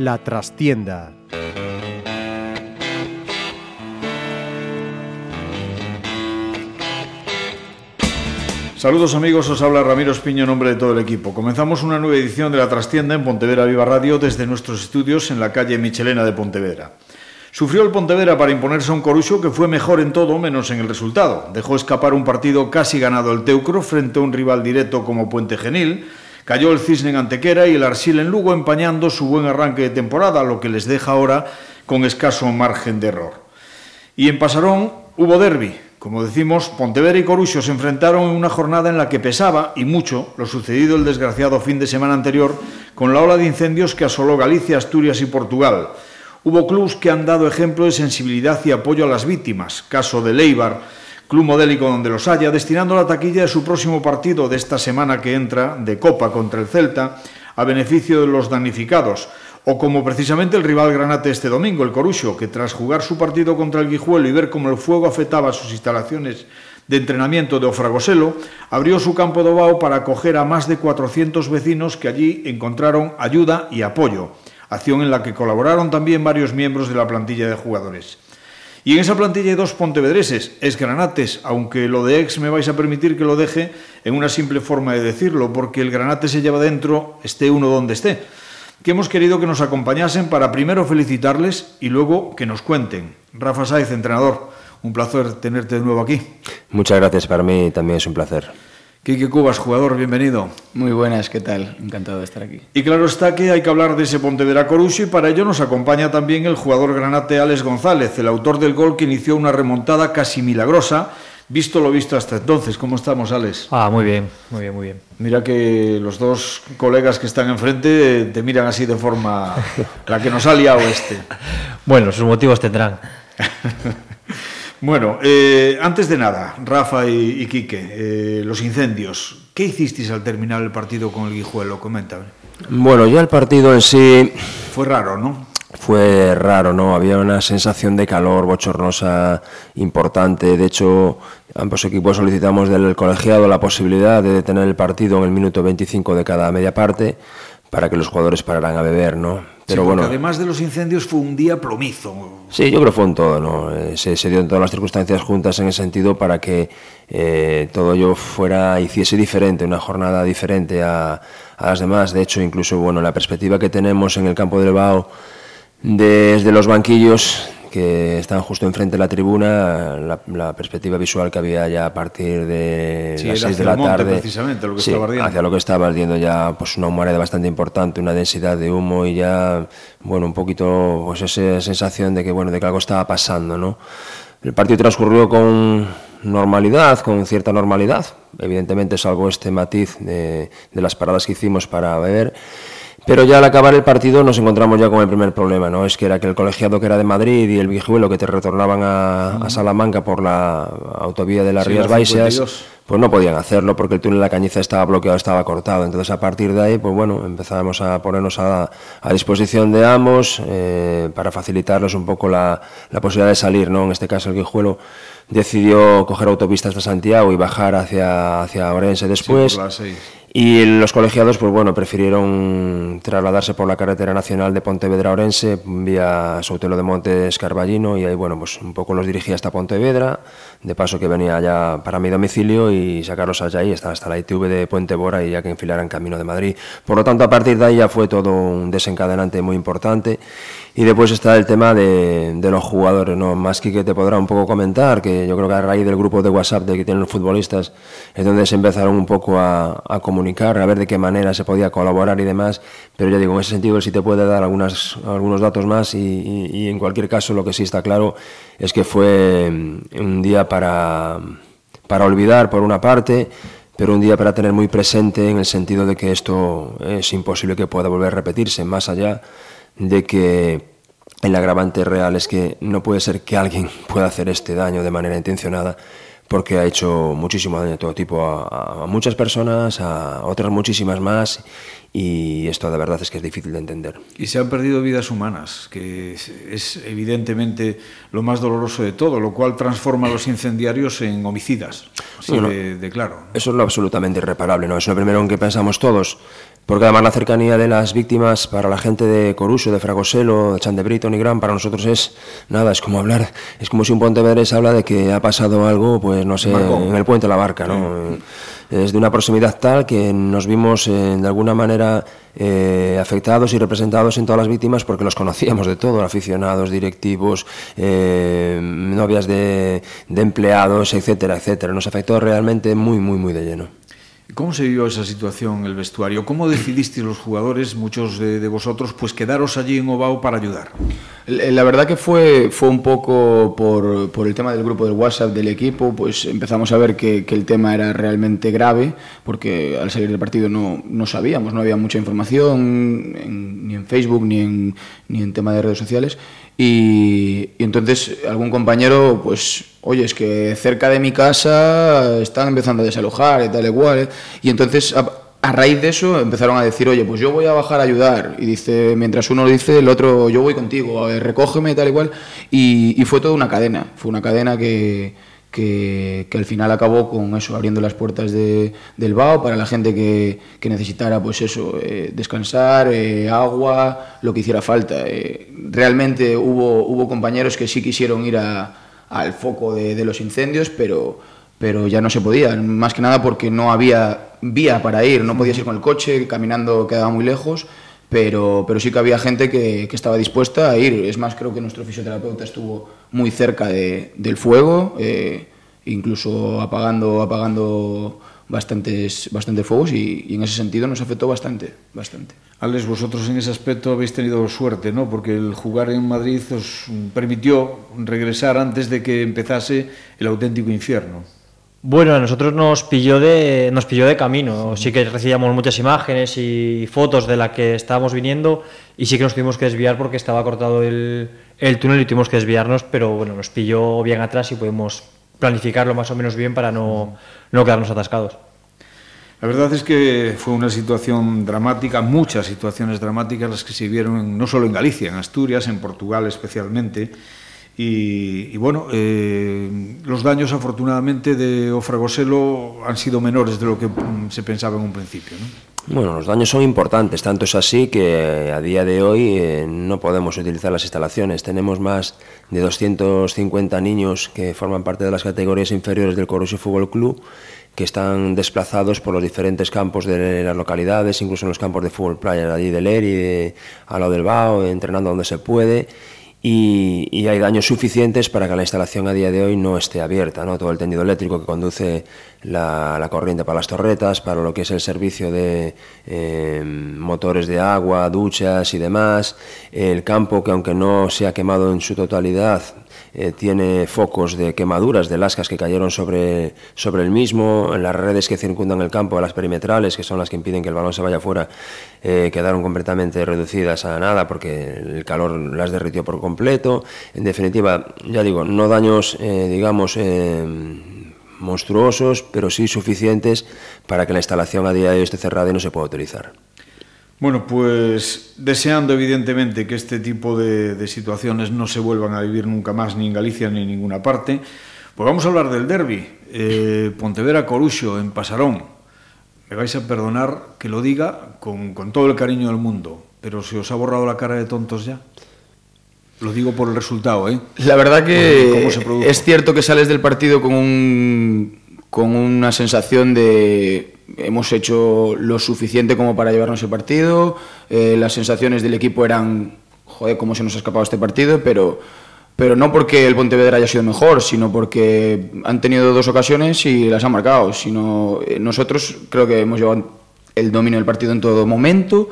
La trastienda. Saludos amigos, os habla Ramiro Espiño en nombre de todo el equipo. Comenzamos una nueva edición de La Trastienda en Pontevedra Viva Radio desde nuestros estudios en la calle Michelena de Pontevedra. Sufrió el Pontevedra para imponerse a un Corucho que fue mejor en todo menos en el resultado. Dejó escapar un partido casi ganado el Teucro frente a un rival directo como Puente Genil. Cayó el Cisne en Antequera y el Arsil en Lugo empañando su buen arranque de temporada, lo que les deja ahora con escaso margen de error. Y en Pasarón hubo derby, como decimos, Pontevedra y Corucho se enfrentaron en una jornada en la que pesaba, y mucho, lo sucedido el desgraciado fin de semana anterior con la ola de incendios que asoló Galicia, Asturias y Portugal. Hubo clubs que han dado ejemplo de sensibilidad y apoyo a las víctimas, caso de Leibar, club modélico donde los haya, destinando la taquilla de su próximo partido de esta semana que entra, de Copa contra el Celta, a beneficio de los damnificados, o como precisamente el rival Granate este domingo, el Corucho, que tras jugar su partido contra el Guijuelo y ver cómo el fuego afectaba sus instalaciones de entrenamiento de Ofragoselo, abrió su campo de Obao para acoger a más de 400 vecinos que allí encontraron ayuda y apoyo, acción en la que colaboraron también varios miembros de la plantilla de jugadores. Y en esa plantilla hay dos pontevedreses, es Granates, aunque lo de ex me vais a permitir que lo deje en una simple forma de decirlo, porque el Granate se lleva dentro, esté uno donde esté que hemos querido que nos acompañasen para primero felicitarles y luego que nos cuenten. Rafa Saiz, entrenador, un placer tenerte de nuevo aquí. Muchas gracias, para mí también es un placer. Quique Cubas, jugador, bienvenido. Muy buenas, ¿qué tal? Encantado de estar aquí. Y claro está que hay que hablar de ese Pontevedra Corucho y para ello nos acompaña también el jugador granate Alex González, el autor del gol que inició una remontada casi milagrosa Visto lo visto hasta entonces, ¿cómo estamos, Alex? Ah, muy bien, muy bien, muy bien. Mira que los dos colegas que están enfrente te miran así de forma la que nos ha liado este. Bueno, sus motivos tendrán. bueno, eh, antes de nada, Rafa y, y Quique, eh, los incendios. ¿Qué hicisteis al terminar el partido con el Guijuelo? Coméntame. Bueno, ya el partido en sí... Fue raro, ¿no? Fue raro, ¿no? Había una sensación de calor bochornosa importante. De hecho, ambos equipos solicitamos del colegiado la posibilidad de detener el partido en el minuto 25 de cada media parte para que los jugadores pararan a beber, ¿no? Pero bueno, además de los incendios fue un día plomizo. Sí, yo creo que fue en todo, ¿no? Eh, se, se, dio en todas las circunstancias juntas en ese sentido para que eh, todo ello fuera, hiciese diferente, una jornada diferente a, a, las demás. De hecho, incluso, bueno, la perspectiva que tenemos en el campo del Bao desde los banquillos que están justo enfrente de la tribuna, la, perspectiva visual que había ya a partir de las 6 de la tarde, precisamente, lo que sí, estaba hacia lo que estaba ardiendo ya pues una humareda bastante importante, una densidad de humo y ya bueno un poquito pues esa sensación de que bueno de que algo estaba pasando, ¿no? El partido transcurrió con normalidad, con cierta normalidad, evidentemente salvo este matiz de, de las paradas que hicimos para beber pero ya al acabar el partido nos encontramos ya con el primer problema, ¿no? Es que era que el colegiado que era de Madrid y el Vijuelo que te retornaban a, Salamanca por la autovía de las Rías Baixas, pues no podían hacerlo porque el túnel de la Cañiza estaba bloqueado, estaba cortado. Entonces a partir de ahí, pues bueno, empezamos a ponernos a, disposición de ambos eh, para facilitarles un poco la, la, posibilidad de salir, ¿no? En este caso el Guijuelo decidió coger autopistas hasta Santiago y bajar hacia, hacia Orense después. Y los colegiados, pues bueno, prefirieron trasladarse por la carretera nacional de Pontevedra Orense vía Sotelo de Montes Carballino y ahí, bueno, pues un poco los dirigí hasta Pontevedra, de paso que venía ya para mi domicilio y sacarlos allá y hasta, hasta la ITV de Puente Bora y ya que enfilaran camino de Madrid. Por lo tanto, a partir de ahí ya fue todo un desencadenante muy importante y después está el tema de, los jugadores, ¿no? Más que te podrá un poco comentar, que yo creo que a raíz del grupo de WhatsApp de que tienen los futbolistas es donde se empezaron un poco a, comunicar, a ver de qué manera se podía colaborar y demás, pero ya digo, en ese sentido sí te puede dar algunas, algunos datos más y, y, y en cualquier caso lo que sí está claro es que fue mm, un día para, para olvidar por una parte, pero un día para tener muy presente en el sentido de que esto es imposible que pueda volver a repetirse, más allá de que el agravante real es que no puede ser que alguien pueda hacer este daño de manera intencionada porque ha hecho muchísimo daño de todo tipo a, a, muchas personas, a otras muchísimas más y esto de verdad es que es difícil de entender. Y se han perdido vidas humanas, que es evidentemente lo más doloroso de todo, lo cual transforma a los incendiarios en homicidas, así de, de, claro. Eso es lo absolutamente irreparable, ¿no? Es lo primero en que pensamos todos, porque además la cercanía de las víctimas para la gente de Coruso, de Fragoselo, de Chandebrito, Gran, para nosotros es nada, es como hablar, es como si un pontevedrés habla de que ha pasado algo, pues no sé, en el puente de la barca, ¿no? Es de una proximidad tal que nos vimos eh, de alguna manera eh, afectados y representados en todas las víctimas porque los conocíamos de todo, aficionados, directivos, eh, novias de, de empleados, etcétera, etcétera. Nos afectó realmente muy, muy, muy de lleno. ¿Cómo se vivió esa situación en el vestuario? ¿Cómo decidisteis los jugadores, muchos de, vosotros, pues quedaros allí en Obao para ayudar? La verdad que fue, fue un poco por, por el tema del grupo del WhatsApp del equipo, pues empezamos a ver que, el tema era realmente grave, porque al salir del partido no, no sabíamos, no había mucha información ni en Facebook ni en, ni en tema de redes sociales. Y, entonces algún compañero, pues, oye, es que cerca de mi casa están empezando a desalojar y tal y cual. ¿eh? Y entonces, a, raíz de eso, empezaron a decir, oye, pues yo voy a bajar a ayudar. Y dice, mientras uno dice, el otro, yo voy contigo, recógeme y tal y cual. Y fue toda una cadena, fue una cadena que, que, al final acabó con eso, abriendo las puertas de, del BAO para la gente que, necesitara, pues eso, eh, descansar, eh, agua, lo que hiciera falta. Eh, realmente hubo, hubo compañeros que sí quisieron ir al foco de, de, los incendios, pero, pero ya no se podía, más que nada porque no había vía para ir, no podías ir con el coche, caminando quedaba muy lejos. pero, pero sí que había gente que, que, estaba dispuesta a ir. Es más, creo que nuestro fisioterapeuta estuvo muy cerca de, del fuego, eh, incluso apagando, apagando bastantes, bastantes fuegos y, y, en ese sentido nos afectó bastante, bastante. Alex, vosotros en ese aspecto habéis tenido suerte, ¿no? Porque el jugar en Madrid os permitió regresar antes de que empezase el auténtico infierno. Bueno, a nosotros nos pilló de, nos pilló de camino. Sí que recibíamos muchas imágenes y fotos de la que estábamos viniendo y sí que nos tuvimos que desviar porque estaba cortado el, el túnel y tuvimos que desviarnos, pero bueno, nos pilló bien atrás y pudimos planificarlo más o menos bien para no, no quedarnos atascados. La verdad es que fue una situación dramática, muchas situaciones dramáticas las que se vieron no solo en Galicia, en Asturias, en Portugal especialmente. Y, bueno, eh, los daños afortunadamente de Ofragoselo han sido menores de lo que se pensaba en un principio. ¿no? Bueno, los daños son importantes, tanto es así que a día de hoy eh, no podemos utilizar las instalaciones. Tenemos más de 250 niños que forman parte de las categorías inferiores del Corusio Fútbol Club que están desplazados por los diferentes campos de las localidades, incluso en los campos de fútbol playa allí de Leri, de, lado del Bao, entrenando donde se puede y, hay daños suficientes para que la instalación a día de hoy no esté abierta. ¿no? Todo el tendido eléctrico que conduce la, la, corriente para las torretas, para lo que es el servicio de eh, motores de agua, duchas y demás, el campo que aunque no se ha quemado en su totalidad, eh, tiene focos de quemaduras de lascas que cayeron sobre, sobre el mismo, las redes que circundan el campo, las perimetrales, que son las que impiden que el balón se vaya fuera, eh, quedaron completamente reducidas a nada porque el calor las derritió por completo. En definitiva, ya digo, no daños, eh, digamos, monstruosos, pero sí suficientes para que la instalación a día de hoy esté cerrada y no se pueda utilizar. Bueno, pues deseando evidentemente que este tipo de, de situaciones no se vuelvan a vivir nunca más ni en Galicia ni en ninguna parte, pues vamos a hablar del derby. Eh, Pontevedra Coruxo en Pasarón. Me vais a perdonar que lo diga con, con todo el cariño del mundo, pero se os ha borrado la cara de tontos ya. Lo digo por el resultado, ¿eh? La verdad que es cierto que sales del partido con, un, con una sensación de hemos hecho lo suficiente como para llevarnos el partido, eh, las sensaciones del equipo eran, joder, cómo se nos ha escapado este partido, pero, pero no porque el Pontevedra haya sido mejor, sino porque han tenido dos ocasiones y las han marcado, sino eh, nosotros creo que hemos llevado el dominio del partido en todo momento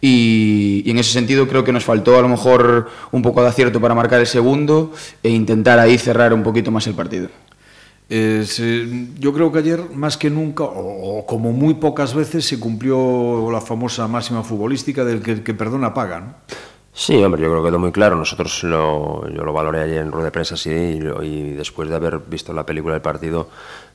y, y en ese sentido creo que nos faltó a lo mejor un poco de acierto para marcar el segundo e intentar ahí cerrar un poquito más el partido. Eh, se, yo creo que ayer, más que nunca, o, o, como muy pocas veces, se cumplió la famosa máxima futbolística del que que perdona paga, ¿no? Sí, hombre, yo creo que quedó muy claro. Nosotros lo, yo lo valoré ayer en rueda de prensa, sí, y, y después de haber visto la película del partido,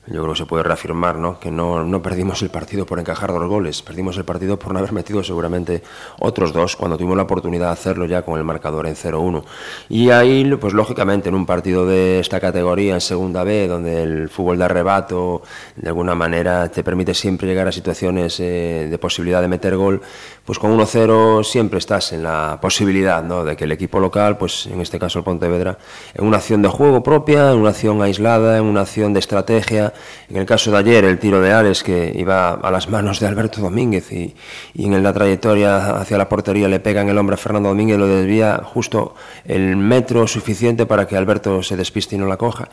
yo creo que se puede reafirmar ¿no? que no, no, perdimos el partido por encajar dos goles, perdimos el partido por no haber metido seguramente otros dos cuando tuvimos la oportunidad de hacerlo ya con el marcador en 0-1. Y ahí, pues lógicamente, en un partido de esta categoría, en segunda B, donde el fútbol de arrebato de alguna manera te permite siempre llegar a situaciones eh, de posibilidad de meter gol, pues con 1-0 siempre estás en la posibilidad ¿no? de que el equipo local, pues en este caso el Pontevedra, en una acción de juego propia, en una acción aislada, en una acción de estrategia, en el caso de ayer, el tiro de Alex que iba a las manos de Alberto Domínguez y, y en la trayectoria hacia la portería le pega en el hombre a Fernando Domínguez, lo desvía justo el metro suficiente para que Alberto se despiste y no la coja.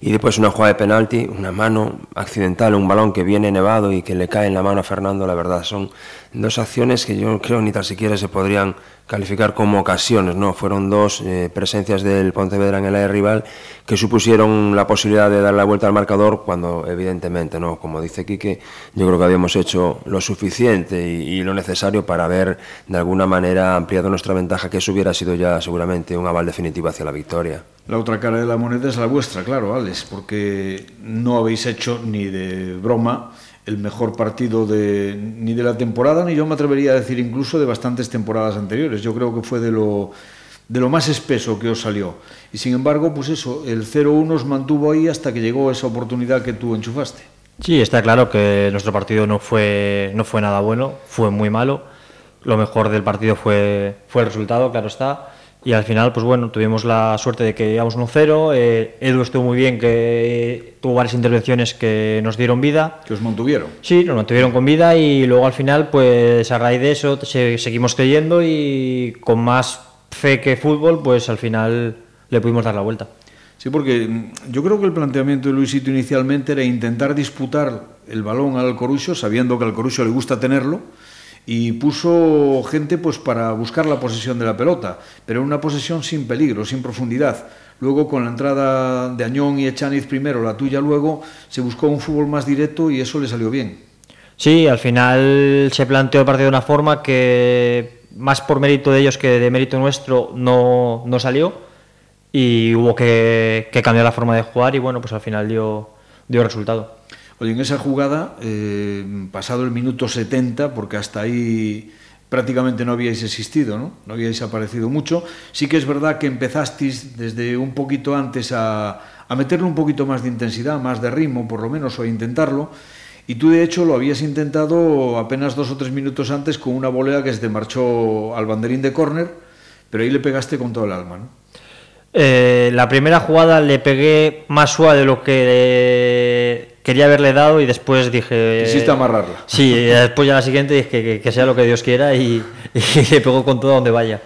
Y después una jugada de penalti, una mano accidental, un balón que viene nevado y que le cae en la mano a Fernando, la verdad son dos acciones que yo creo ni tan siquiera se podrían calificar como ocasiones, ¿no? Fueron dos eh, presencias del Pontevedra en el área rival que supusieron la posibilidad de dar la vuelta al marcador cuando evidentemente, ¿no? Como dice Quique, yo creo que habíamos hecho lo suficiente y, y, lo necesario para haber de alguna manera ampliado nuestra ventaja, que eso hubiera sido ya seguramente un aval definitivo hacia la victoria. La otra cara de la moneda es la vuestra, claro, Alex, porque no habéis hecho ni de broma el mejor partido de, ni de la temporada, ni yo me atrevería a decir incluso de bastantes temporadas anteriores. Yo creo que fue de lo, de lo más espeso que os salió. Y sin embargo, pues eso, el 0-1 os mantuvo ahí hasta que llegó esa oportunidad que tú enchufaste. Sí, está claro que nuestro partido no fue, no fue nada bueno, fue muy malo. Lo mejor del partido fue, fue el resultado, claro está. Y al final, pues bueno, tuvimos la suerte de que íbamos 1-0. Eh, Edu estuvo muy bien, que tuvo varias intervenciones que nos dieron vida. ¿Que os mantuvieron? Sí, nos mantuvieron con vida y luego al final, pues a raíz de eso, se, seguimos creyendo y con más fe que fútbol, pues al final le pudimos dar la vuelta. Sí, porque yo creo que el planteamiento de Luisito inicialmente era intentar disputar el balón al Corucho, sabiendo que al Corucho le gusta tenerlo y puso gente pues para buscar la posesión de la pelota, pero una posesión sin peligro, sin profundidad. Luego con la entrada de Añón y Echaniz primero, la tuya luego, se buscó un fútbol más directo y eso le salió bien. Sí, al final se planteó el partido de una forma que más por mérito de ellos que de mérito nuestro no, no salió y hubo que, que cambiar la forma de jugar y bueno, pues al final dio, dio resultado. Oye, en esa jugada, eh, pasado el minuto 70, porque hasta ahí prácticamente no habíais existido, ¿no? no habíais aparecido mucho, sí que es verdad que empezasteis desde un poquito antes a, meterle un poquito más de intensidad, más de ritmo, por lo menos, o a intentarlo, y tú de hecho lo habías intentado apenas dos o tres minutos antes con una volea que se te marchó al banderín de córner, pero ahí le pegaste con todo el alma, ¿no? Eh, la primera jugada le pegué más suave de lo que quería haberle dado y después dije... Quisiste amarrarla. Sí, y después ya la siguiente dije que, que, sea lo que Dios quiera y, y, le pegó con todo donde vaya.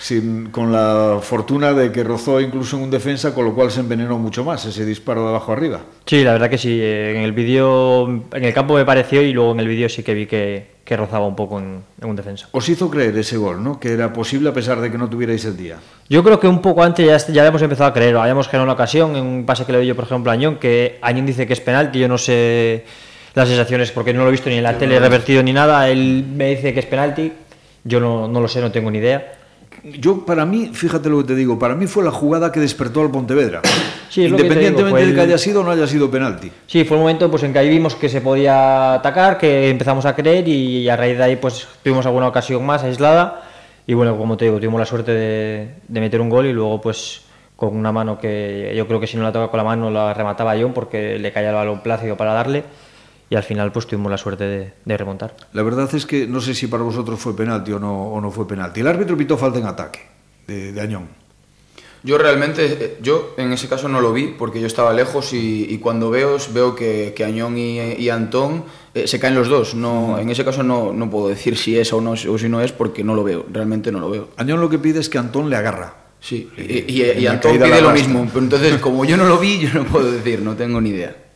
Sin, con la fortuna de que rozó incluso en un defensa, con lo cual se envenenó mucho más ese disparo de abajo arriba. Sí, la verdad que sí. En el vídeo, en el campo me pareció y luego en el vídeo sí que vi que, que rozaba un poco en, en, un defensa. Os hizo creer ese gol, ¿no? Que era posible a pesar de que no tuvierais el día. Yo creo que un poco antes ya, ya habíamos empezado a creer. Habíamos generado una ocasión en un pase que le doy yo, por ejemplo, a Añón, que Añón dice que es penal, que yo no sé las sensaciones porque no lo he visto ni en la tele revertido ni nada. Él me dice que es penalti. Yo no, no lo sé, no tengo ni idea yo para mí, fíjate lo que te digo, para mí fue la jugada que despertó al Pontevedra. Sí, Independientemente digo, de que haya sido o no haya sido penalti. Sí, fue un momento pues, en que ahí vimos que se podía atacar, que empezamos a creer y a raíz de ahí pues tuvimos alguna ocasión más aislada y bueno, como te digo, tuvimos la suerte de, de meter un gol y luego pues con una mano que yo creo que si no la toca con la mano la remataba yo porque le caía el balón plácido para darle y al final pues tuvimos la suerte de, de, remontar. La verdad es que no sé si para vosotros fue penalti o no, o no fue penalti. El árbitro pitó falta en ataque de, de Añón. Yo realmente, eh, yo en ese caso no lo vi porque yo estaba lejos y, y cuando veo, veo que, que Añón y, y Antón eh, se caen los dos. No, en ese caso no, no puedo decir si es o, no, o si no es porque no lo veo, realmente no lo veo. Añón lo que pide es que Antón le agarra. Sí, y, y, y Antón pide lo mismo. Pero entonces, como yo no lo vi, yo no puedo decir, no tengo ni idea.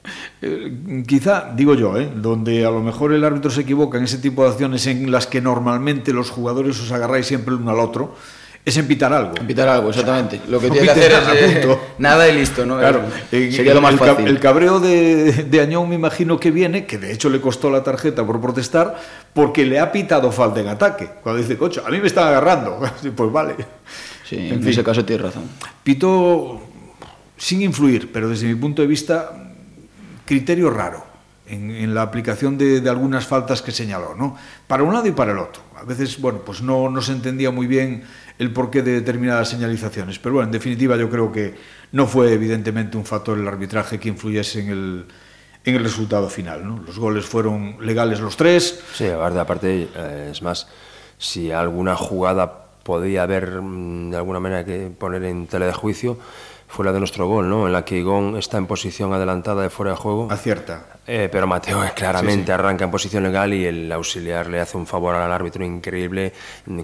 Eh, quizá, digo yo, ¿eh? donde a lo mejor el árbitro se equivoca en ese tipo de acciones en las que normalmente los jugadores os agarráis siempre el uno al otro, es en pitar algo. En pitar algo, exactamente. Lo que tiene que hacer es eh, nada y listo, ¿no? Claro, sería el, lo más fácil. El cabreo de, de Añón me imagino que viene, que de hecho le costó la tarjeta por protestar, porque le ha pitado falta en ataque. Cuando dice, cocho, a mí me están agarrando. Pues vale. Sí, en, en fin, ese caso tienes razón. Pito sin influir, pero desde mi punto de vista criterio raro en, la aplicación de, algunas faltas que señaló, ¿no? Para un lado y para el otro. A veces, bueno, pues no, se entendía muy bien el porqué de determinadas señalizaciones. Pero bueno, en definitiva yo creo que no fue evidentemente un factor el arbitraje que influyese en el, en el resultado final. ¿no? Los goles fueron legales los tres. Sí, aparte, eh, es más, si alguna jugada podía haber mm, de alguna manera que poner en tela de juicio, fuera de nuestro gol, ¿no? En la que Igón está en posición adelantada de fuera de juego. Acierta. Eh, pero Mateo claramente arranca en posición legal y el auxiliar le hace un favor al árbitro increíble,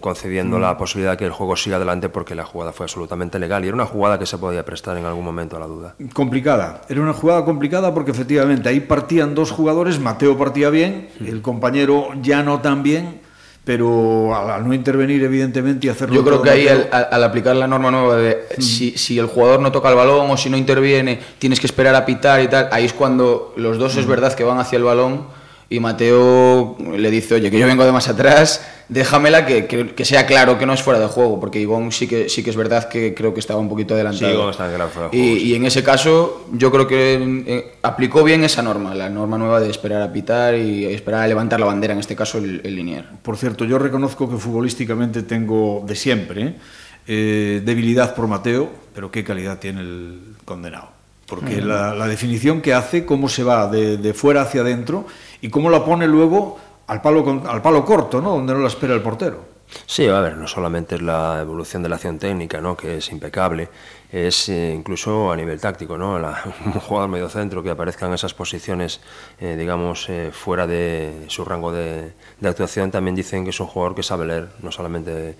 concediendo mm. la posibilidad de que el juego siga adelante porque la jugada fue absolutamente legal y era una jugada que se podía prestar en algún momento a la duda. Complicada. Era una jugada complicada porque efectivamente ahí partían dos jugadores. Mateo partía bien, mm. el compañero ya no tan bien pero al, no intervenir evidentemente y hacerlo yo creo que ahí al, aplicar la norma nueva de mm. si, si, el jugador no toca el balón o si no interviene tienes que esperar a pitar y tal ahí es cuando los dos es mm. verdad que van hacia el balón y Mateo le dice, oye, que yo vengo de más atrás, déjamela que, que, sea claro que no es fuera de juego, porque Ivón sí que, sí que es verdad que creo que estaba un poquito adelantado. Sí, está fuera de y, y, en ese caso yo creo que eh, aplicó bien esa norma, la norma nueva de esperar a pitar y esperar a levantar la bandera, en este caso el, el linier. Por cierto, yo reconozco que futbolísticamente tengo de siempre eh, debilidad por Mateo, pero qué calidad tiene el condenado porque la, la, definición que hace, cómo se va de, de, fuera hacia adentro y cómo la pone luego al palo, al palo corto, ¿no? Donde no la espera el portero. Sí, a ver, no solamente es la evolución de la acción técnica, ¿no? que es impecable, es eh, incluso a nivel táctico, ¿no? La, un jugador medio centro que aparezca en esas posiciones, eh, digamos, eh, fuera de su rango de, actuación, también dicen que es un jugador que sabe leer, no solamente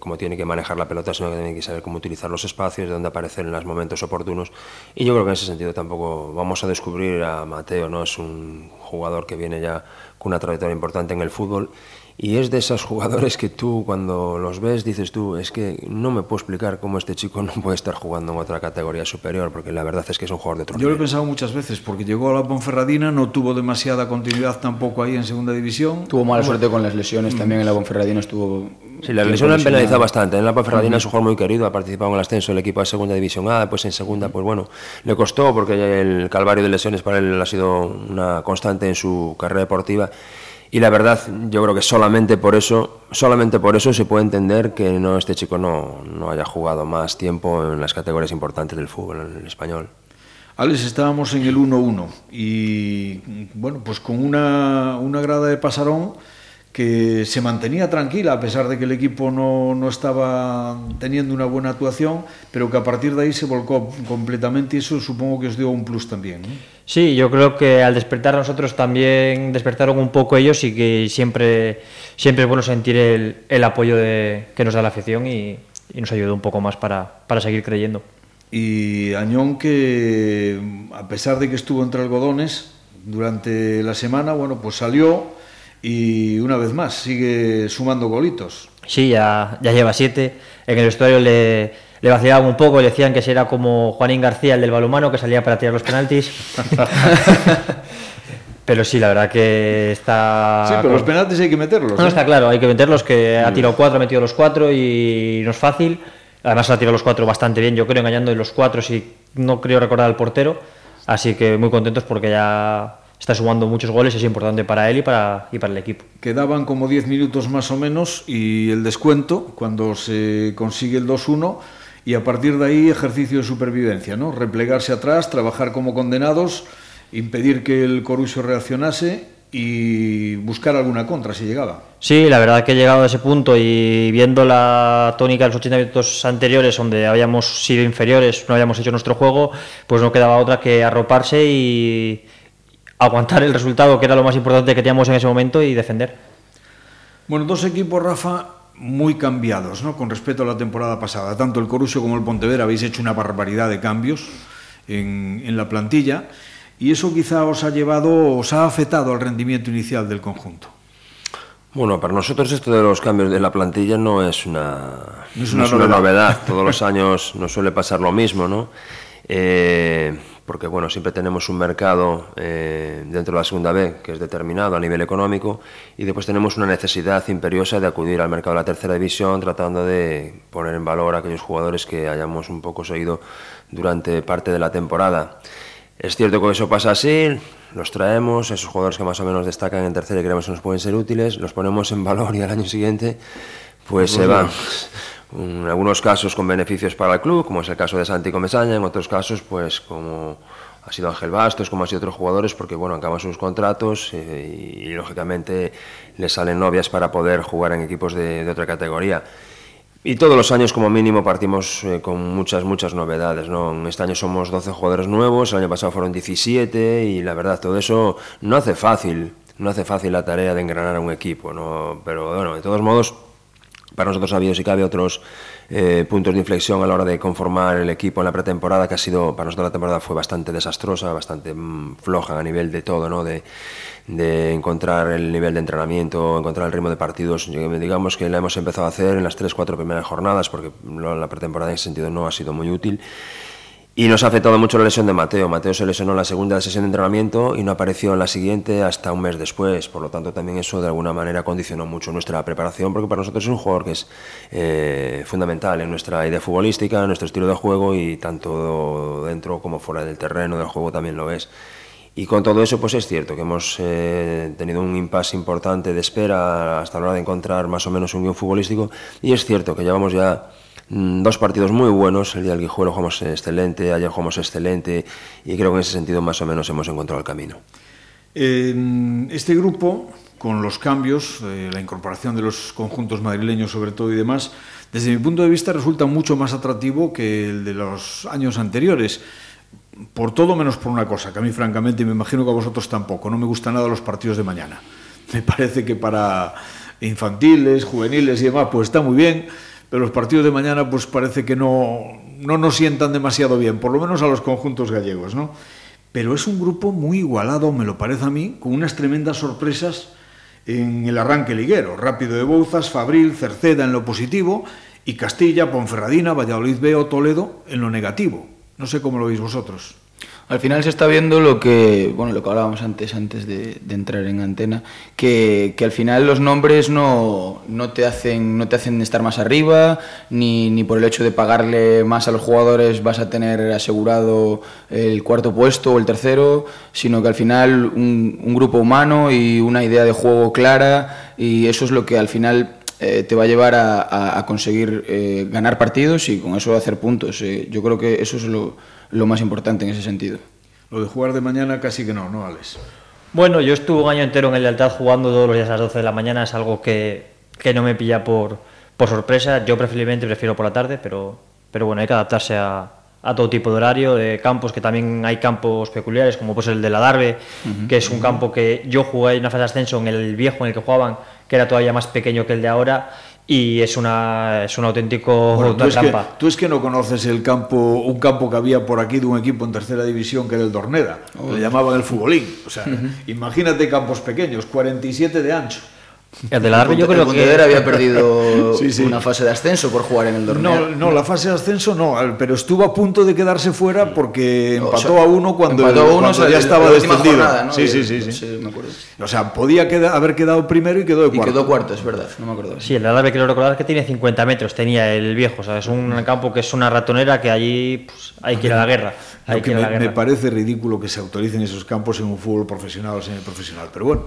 cómo tiene que manejar la pelota, sino que tiene que saber cómo utilizar los espacios, de dónde aparecer en los momentos oportunos. Y yo creo que en ese sentido tampoco vamos a descubrir a Mateo, ¿no? Es un jugador que viene ya con una trayectoria importante en el fútbol y es de esos jugadores que tú cuando los ves dices tú, es que no me puedo explicar cómo este chico no puede estar jugando en otra categoría superior, porque la verdad es que es un jugador de otro Yo lo he pensado muchas veces, porque llegó a la Ponferradina, no tuvo demasiada continuidad tampoco ahí en segunda división. Tuvo mala suerte con las lesiones también en la Ponferradina, estuvo... Sí, la lesión ha penalizado bastante. En la Ponferradina es un jugador muy querido, ha participado en el ascenso del equipo de segunda división A, pues en segunda, pues bueno, le costó porque el calvario de lesiones para él ha sido una constante en su carrera deportiva y la verdad, yo creo que solamente por eso, solamente por eso se puede entender que no este chico no, no haya jugado más tiempo en las categorías importantes del fútbol en el español. Alex, estábamos en el 1-1 y bueno, pues con una, una grada de pasarón que se mantenía tranquila a pesar de que el equipo no, no, estaba teniendo una buena actuación, pero que a partir de ahí se volcó completamente y eso supongo que os dio un plus también. ¿no? Sí, yo creo que al despertar nosotros también despertaron un poco ellos y que siempre, siempre es bueno sentir el, el apoyo de, que nos da la afición y, y nos ayuda un poco más para, para seguir creyendo. Y Añón que a pesar de que estuvo entre algodones durante la semana, bueno, pues salió y una vez más sigue sumando golitos. Sí, ya, ya lleva siete. En el vestuario le, le vacilaban un poco, le decían que era como Juanín García, el del balumano, que salía para tirar los penaltis. pero sí, la verdad que está... Sí, pero los penaltis hay que meterlos. No, ¿eh? está claro, hay que meterlos, que ha tirado cuatro, ha metido los cuatro y no es fácil. Además ha tirado los cuatro bastante bien, yo creo, engañando de los cuatro, si no creo recordar al portero. Así que muy contentos porque ya está sumando muchos goles, es importante para él y para, y para el equipo. Quedaban como 10 minutos más o menos y el descuento, cuando se consigue el 2-1, y a partir de ahí ejercicio de supervivencia, ¿no? replegarse atrás, trabajar como condenados, impedir que el Corusio reaccionase y buscar alguna contra si llegaba. Sí, la verdad que he llegado a ese punto y viendo la tónica de los 80 minutos anteriores donde habíamos sido inferiores, no habíamos hecho nuestro juego, pues no quedaba otra que arroparse y, aguantar el resultado, que era lo más importante que teníamos en ese momento, y defender. Bueno, dos equipos, Rafa, muy cambiados ¿no? con respecto a la temporada pasada. Tanto el Corusio como el Pontevedra habéis hecho una barbaridad de cambios en, en la plantilla y eso quizá os ha llevado, os ha afectado al rendimiento inicial del conjunto. Bueno, para nosotros esto de los cambios de la plantilla no es una, no es una, no es una novedad. Todos los años nos suele pasar lo mismo, ¿no? Eh, porque bueno, siempre tenemos un mercado eh, dentro de la segunda B que es determinado a nivel económico y después tenemos una necesidad imperiosa de acudir al mercado de la tercera división tratando de poner en valor a aquellos jugadores que hayamos un poco seguido durante parte de la temporada. Es cierto que eso pasa así, los traemos, esos jugadores que más o menos destacan en tercera y creemos que nos pueden ser útiles, los ponemos en valor y al año siguiente pues se van. En algunos casos con beneficios para el club, como es el caso de Santi Comesaña, en otros casos pues como ha sido Ángel Bastos, como ha sido otros jugadores, porque bueno, acaban sus contratos eh, y, lógicamente les salen novias para poder jugar en equipos de, otra categoría. Y todos los años como mínimo partimos eh, con muchas, muchas novedades. ¿no? Este año somos 12 jugadores nuevos, el año pasado fueron 17 y la verdad todo eso no hace fácil, no hace fácil la tarea de engranar a un equipo. ¿no? Pero bueno, de todos modos para nosotros ha habido, si cabe, otros eh, puntos de inflexión a la hora de conformar el equipo en la pretemporada, que ha sido, para nosotros la temporada fue bastante desastrosa, bastante mm, floja a nivel de todo, ¿no? De, de encontrar el nivel de entrenamiento, encontrar el ritmo de partidos. Digamos que la hemos empezado a hacer en las tres, cuatro primeras jornadas, porque la pretemporada en ese sentido no ha sido muy útil. Y nos ha afectado mucho la lesión de Mateo. Mateo se lesionó en la segunda sesión de entrenamiento y no apareció en la siguiente hasta un mes después. Por lo tanto, también eso de alguna manera condicionó mucho nuestra preparación, porque para nosotros es un jugador que es eh, fundamental en nuestra idea futbolística, en nuestro estilo de juego y tanto dentro como fuera del terreno del juego también lo es. Y con todo eso, pues es cierto que hemos eh, tenido un impasse importante de espera hasta la hora de encontrar más o menos un guion futbolístico. Y es cierto que llevamos ya dos partidos muy buenos. El día del Guijuelo jugamos excelente, ayer jugamos excelente y creo que en ese sentido más o menos hemos encontrado el camino. este grupo, con los cambios, eh, la incorporación de los conjuntos madrileños sobre todo y demás, desde mi punto de vista resulta mucho más atractivo que el de los años anteriores. Por todo menos por una cosa, que a mí francamente me imagino que a vosotros tampoco, no me gustan nada los partidos de mañana. Me parece que para infantiles, juveniles y demás, pues está muy bien, pero los partidos de mañana pues parece que no, no nos sientan demasiado bien, por lo menos a los conjuntos gallegos, ¿no? Pero es un grupo muy igualado, me lo parece a mí, con unas tremendas sorpresas en el arranque liguero. Rápido de Bouzas, Fabril, Cerceda en lo positivo y Castilla, Ponferradina, Valladolid B o Toledo en lo negativo. No sé cómo lo veis vosotros. Al final se está viendo lo que, bueno, lo que hablábamos antes, antes de, entrar en antena, que, al final los nombres no, no, te hacen, no te hacen estar más arriba, ni, ni, por el hecho de pagarle más a los jugadores vas a tener asegurado el cuarto puesto o el tercero, sino que al final un, grupo humano y una idea de juego clara, y eso es lo que al final eh, te va a llevar a, conseguir eh, ganar partidos y con eso hacer puntos. Eh, yo creo que eso es lo lo más importante en ese sentido. Lo de jugar de mañana casi que no, ¿no, Alex? Bueno, yo estuve un año entero en el Lealtad jugando todos los días a las 12 de la mañana, es algo que, que no me pilla por, por sorpresa. Yo preferiblemente prefiero por la tarde, pero, pero bueno, hay que adaptarse a, a todo tipo de horario, de campos, que también hay campos peculiares, como pues el de la Darbe, que es un campo que yo jugué en una fase de ascenso en el viejo en el que jugaban, que era todavía más pequeño que el de ahora, y es una es un auténtico bueno, tú, es que, tú es que no conoces el campo un campo que había por aquí de un equipo en tercera división que era el Dorneda le llamaban el futbolín. O sea imagínate campos pequeños 47 de ancho el de la yo creo que había perdido una fase de ascenso por jugar en el Dorneda. No, no, la fase de ascenso no, pero estuvo a punto de quedarse fuera porque empató a uno cuando, ya estaba descendido. Sí, sí, sí, sí. me acuerdo. O sea, podía haber quedado primero y quedó de cuarto. Y quedó cuarto, es verdad, no me acuerdo. Sí, el de la Darbe quiero recordar que tiene 50 metros, tenía el viejo, o sea, es un campo que es una ratonera que allí pues, hay que ir a la guerra. Hay que me, me parece ridículo que se autoricen esos campos en un fútbol profesional o semiprofesional, pero bueno.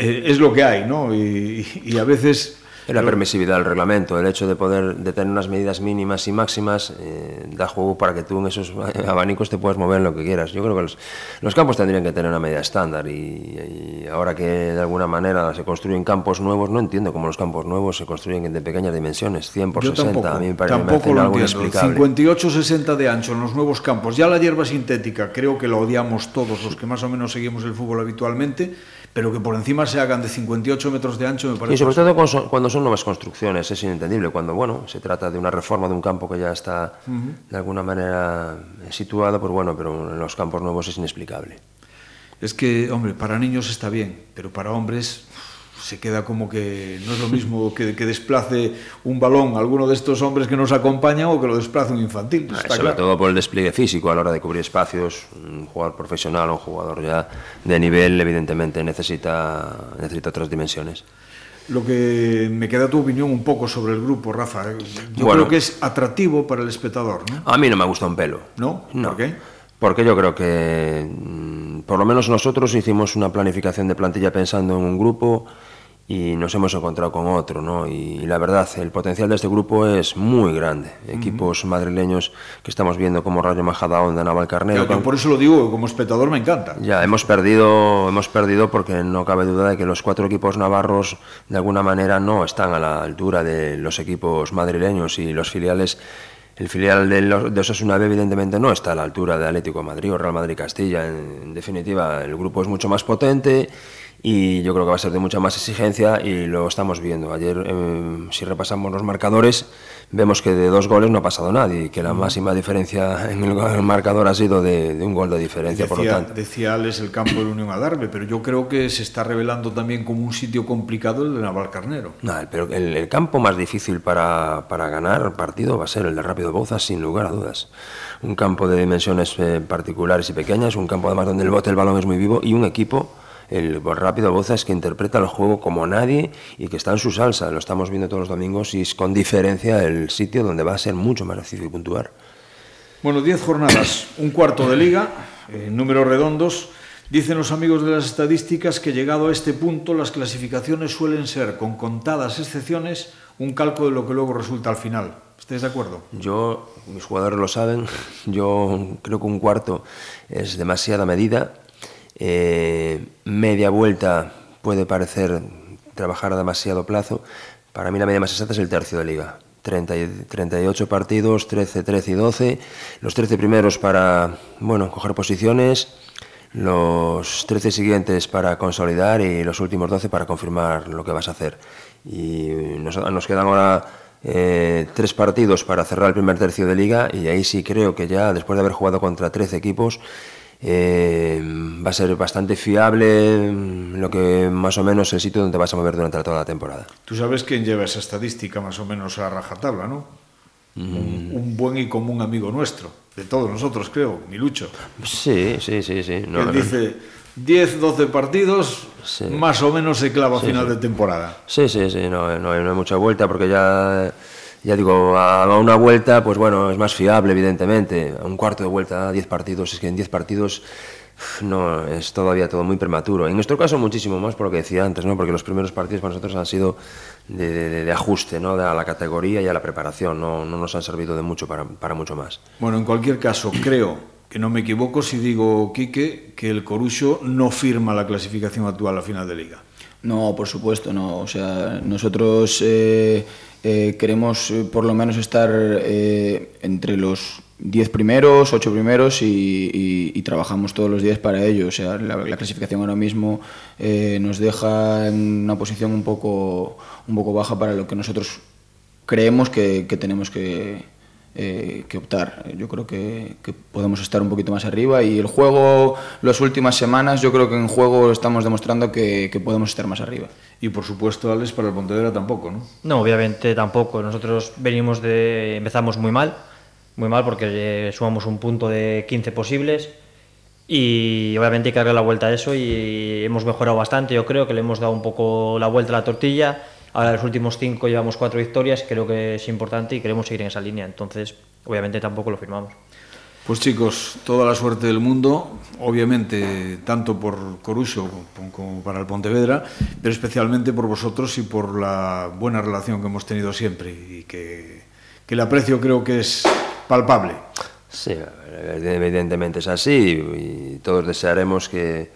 Eh, es lo que hay, ¿no? Y, y a veces la permisividad del reglamento, el hecho de poder de tener unas medidas mínimas y máximas eh, da juego para que tú en esos abanicos te puedas mover en lo que quieras. Yo creo que los, campos tendrían que tener una medida estándar y, ahora que de alguna manera se construyen campos nuevos, no entiendo cómo los campos nuevos se construyen de pequeñas dimensiones, 100 por 60, a mí me parece, tampoco lo algo 58-60 de ancho en los nuevos campos. Ya la hierba sintética creo que lo odiamos todos los que más o menos seguimos el fútbol habitualmente, pero que por encima se hagan de 58 metros de ancho me parece... Y sobre todo cuando son nuevas construcciones, es inentendible. Cuando bueno, se trata de una reforma de un campo que ya está de alguna manera situado, pues bueno, pero en los campos nuevos es inexplicable. Es que, hombre, para niños está bien, pero para hombres se queda como que no es lo mismo que, que desplace un balón a alguno de estos hombres que nos acompañan o que lo desplace un infantil. Ah, sobre todo por el despliegue físico a la hora de cubrir espacios. Un jugador profesional o un jugador ya de nivel, evidentemente, necesita, necesita otras dimensiones. Lo que me queda tu opinión un poco sobre el grupo, Rafa. Yo creo que es atractivo para el espectador, ¿no? A mí no me gusta un pelo. ¿No? no. ¿Por qué? Porque yo creo que, mm, por lo menos nosotros hicimos una planificación de plantilla pensando en un grupo y nos hemos encontrado con otro, ¿no? Y, la verdad, el potencial de este grupo es muy grande. Equipos madrileños que estamos viendo como Rayo Majadahonda, Navalcarnero... Claro, yo por eso lo digo, como espectador me encanta. Ya, hemos perdido, hemos perdido porque no cabe duda de que los cuatro equipos navarros de alguna manera no están a la altura de los equipos madrileños y los filiales el filial de, de Osasuna B evidentemente no está a la altura de Atlético Madrid o Real Madrid Castilla. en, definitiva, el grupo es mucho más potente y yo creo que va a ser de mucha más exigencia y lo estamos viendo. Ayer, eh, si repasamos los marcadores, vemos que de dos goles no ha pasado nadie y que la máxima diferencia en el, marcador ha sido de, un gol de diferencia. Decía, por lo tanto. decía Alex el campo del Unión Adarve, pero yo creo que se está revelando también como un sitio complicado el de Navalcarnero. No, pero el, el, campo más difícil para, para, ganar partido va a ser el de Rápido Bouzas, sin lugar a dudas. Un campo de dimensiones eh, particulares y pequeñas, un campo además donde el bote el balón es muy vivo y un equipo el Rápido Boza es que interpreta el juego como nadie y que está en su salsa. Lo estamos viendo todos los domingos y es con diferencia el sitio donde va a ser mucho más difícil puntuar. Bueno, 10 jornadas, un cuarto de liga, eh, números redondos. Dicen los amigos de las estadísticas que llegado a este punto las clasificaciones suelen ser, con contadas excepciones, un cálculo de lo que luego resulta al final. ¿Estáis de acuerdo? Yo, mis jugadores lo saben, yo creo que un cuarto es demasiada medida eh, media vuelta puede parecer trabajar a demasiado plazo. Para mí la media más exacta es el tercio de liga. 30 38 partidos, 13, 13 y 12. Los 13 primeros para bueno, coger posiciones, los 13 siguientes para consolidar y los últimos 12 para confirmar lo que vas a hacer. Y nos, nos quedan ahora eh, tres partidos para cerrar el primer tercio de liga y ahí sí creo que ya, después de haber jugado contra 13 equipos, eh, va a ser bastante fiable mm, lo que más o menos el sitio donde vas a mover durante toda la temporada. Tú sabes quién lleva esa estadística más o menos a rajatabla, ¿no? Un, un, buen y común amigo nuestro, de todos nosotros creo, Milucho. Sí, sí, sí, sí. No, Él no, dice 10, 12 partidos, sí. más o menos se clava a sí, final sí. de temporada. Sí, sí, sí, no, no, no hay mucha vuelta porque ya ya digo, a una vuelta, pues bueno, es más fiable, evidentemente. A un cuarto de vuelta, a 10 partidos, es que en 10 partidos no, es todavía todo muy prematuro. En nuestro caso, muchísimo más por lo que decía antes, ¿no? porque los primeros partidos para nosotros han sido de, ajuste ¿no? de a la categoría y a la preparación, no, no nos han servido de mucho para, para mucho más. Bueno, en cualquier caso, creo que no me equivoco si digo, Quique, que el Corucho no firma la clasificación actual a final de liga. No, por supuesto, no. O sea, nosotros. Eh, eh, queremos eh, por lo menos estar eh, entre los 10 primeros, 8 primeros y, trabajamos todos los días para ello. O sea, la, la clasificación ahora mismo eh, nos deja en una posición un poco, un poco baja para lo que nosotros creemos que, que tenemos que, eh, que optar. Yo creo que, que, podemos estar un poquito más arriba y el juego, las últimas semanas, yo creo que en juego estamos demostrando que, que podemos estar más arriba. Y por supuesto, Alex, para el Pontevedra tampoco, ¿no? No, obviamente tampoco. Nosotros venimos de. empezamos muy mal, muy mal porque sumamos un punto de 15 posibles. Y obviamente hay que darle la vuelta a eso y hemos mejorado bastante. Yo creo que le hemos dado un poco la vuelta a la tortilla Ahora los últimos cinco llevamos cuatro victorias, creo que es importante y queremos seguir en esa línea. Entonces, obviamente tampoco lo firmamos. Pues chicos, toda la suerte del mundo, obviamente tanto por Coruso como para el Pontevedra, pero especialmente por vosotros y por la buena relación que hemos tenido siempre y que, que el aprecio creo que es palpable. Sí, evidentemente es así y todos desearemos que,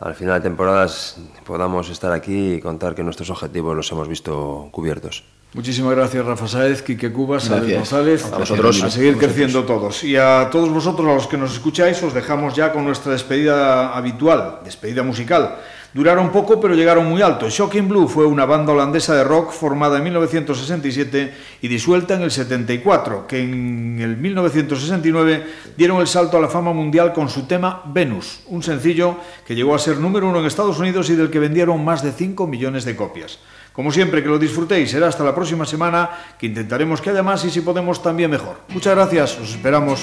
al final de temporadas podamos estar aquí y contar que nuestros objetivos los hemos visto cubiertos. Muchísimas gracias, Rafa Saez, Quique Cubas, Alex González. A vosotros. A seguir creciendo todos. Y a todos vosotros, a los que nos escucháis, os dejamos ya con nuestra despedida habitual, despedida musical. Duraron poco, pero llegaron muy alto. Shocking Blue fue una banda holandesa de rock formada en 1967 y disuelta en el 74, que en el 1969 dieron el salto a la fama mundial con su tema Venus, un sencillo que llegó a ser número uno en Estados Unidos y del que vendieron más de 5 millones de copias. Como siempre, que lo disfrutéis. Será hasta la próxima semana, que intentaremos que haya más y si podemos también mejor. Muchas gracias, os esperamos.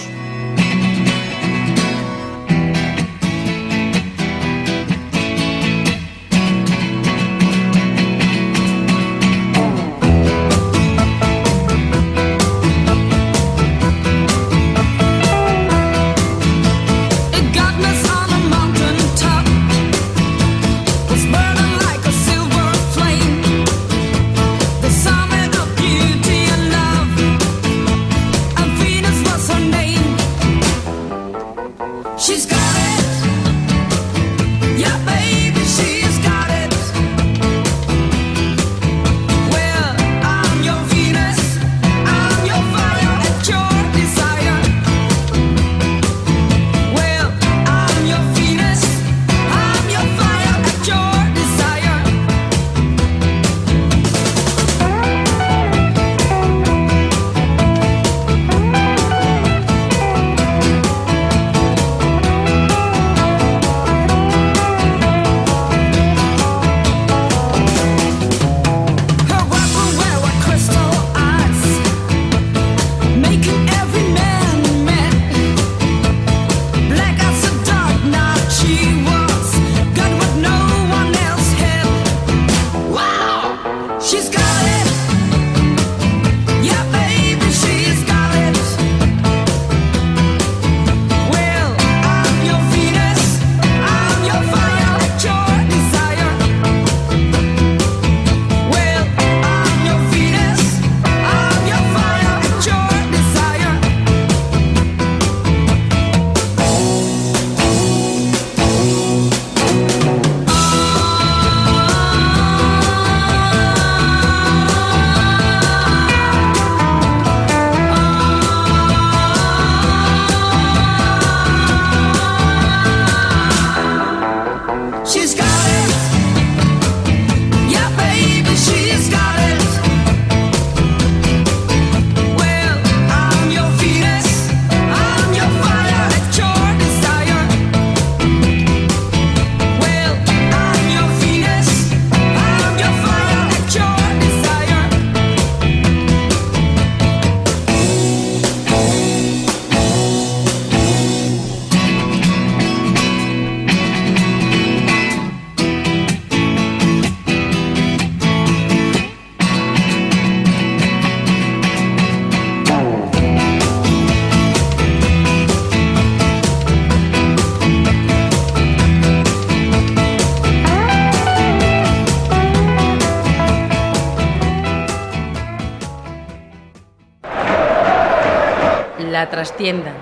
Trastienda.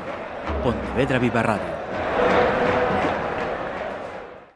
Pontevedra Viva Radio.